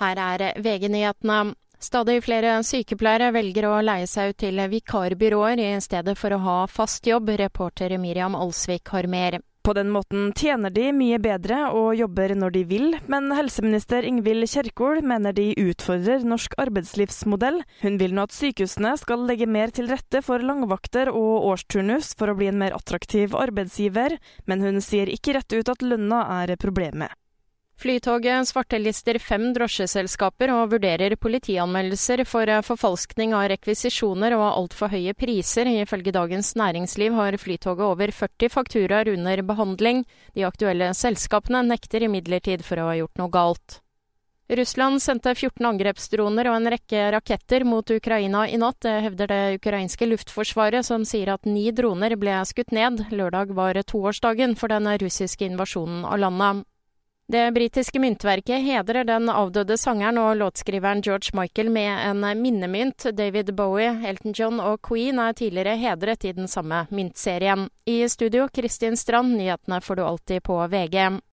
Her er VG-nyhetene. Stadig flere sykepleiere velger å leie seg ut til vikarbyråer i stedet for å ha fast jobb. Reporter Miriam Alsvik har mer. På den måten tjener de mye bedre og jobber når de vil, men helseminister Ingvild Kjerkol mener de utfordrer norsk arbeidslivsmodell. Hun vil nå at sykehusene skal legge mer til rette for langvakter og årsturnus for å bli en mer attraktiv arbeidsgiver, men hun sier ikke rett ut at lønna er problemet. Flytoget svartelister fem drosjeselskaper og vurderer politianmeldelser for forfalskning av rekvisisjoner og altfor høye priser. Ifølge Dagens Næringsliv har Flytoget over 40 fakturaer under behandling. De aktuelle selskapene nekter imidlertid for å ha gjort noe galt. Russland sendte 14 angrepsdroner og en rekke raketter mot Ukraina i natt. Det hevder det ukrainske luftforsvaret, som sier at ni droner ble skutt ned. Lørdag var toårsdagen for den russiske invasjonen av landet. Det britiske myntverket hedrer den avdøde sangeren og låtskriveren George Michael med en minnemynt. David Bowie, Elton John og Queen er tidligere hedret i den samme myntserien. I studio, Kristin Strand, nyhetene får du alltid på VG.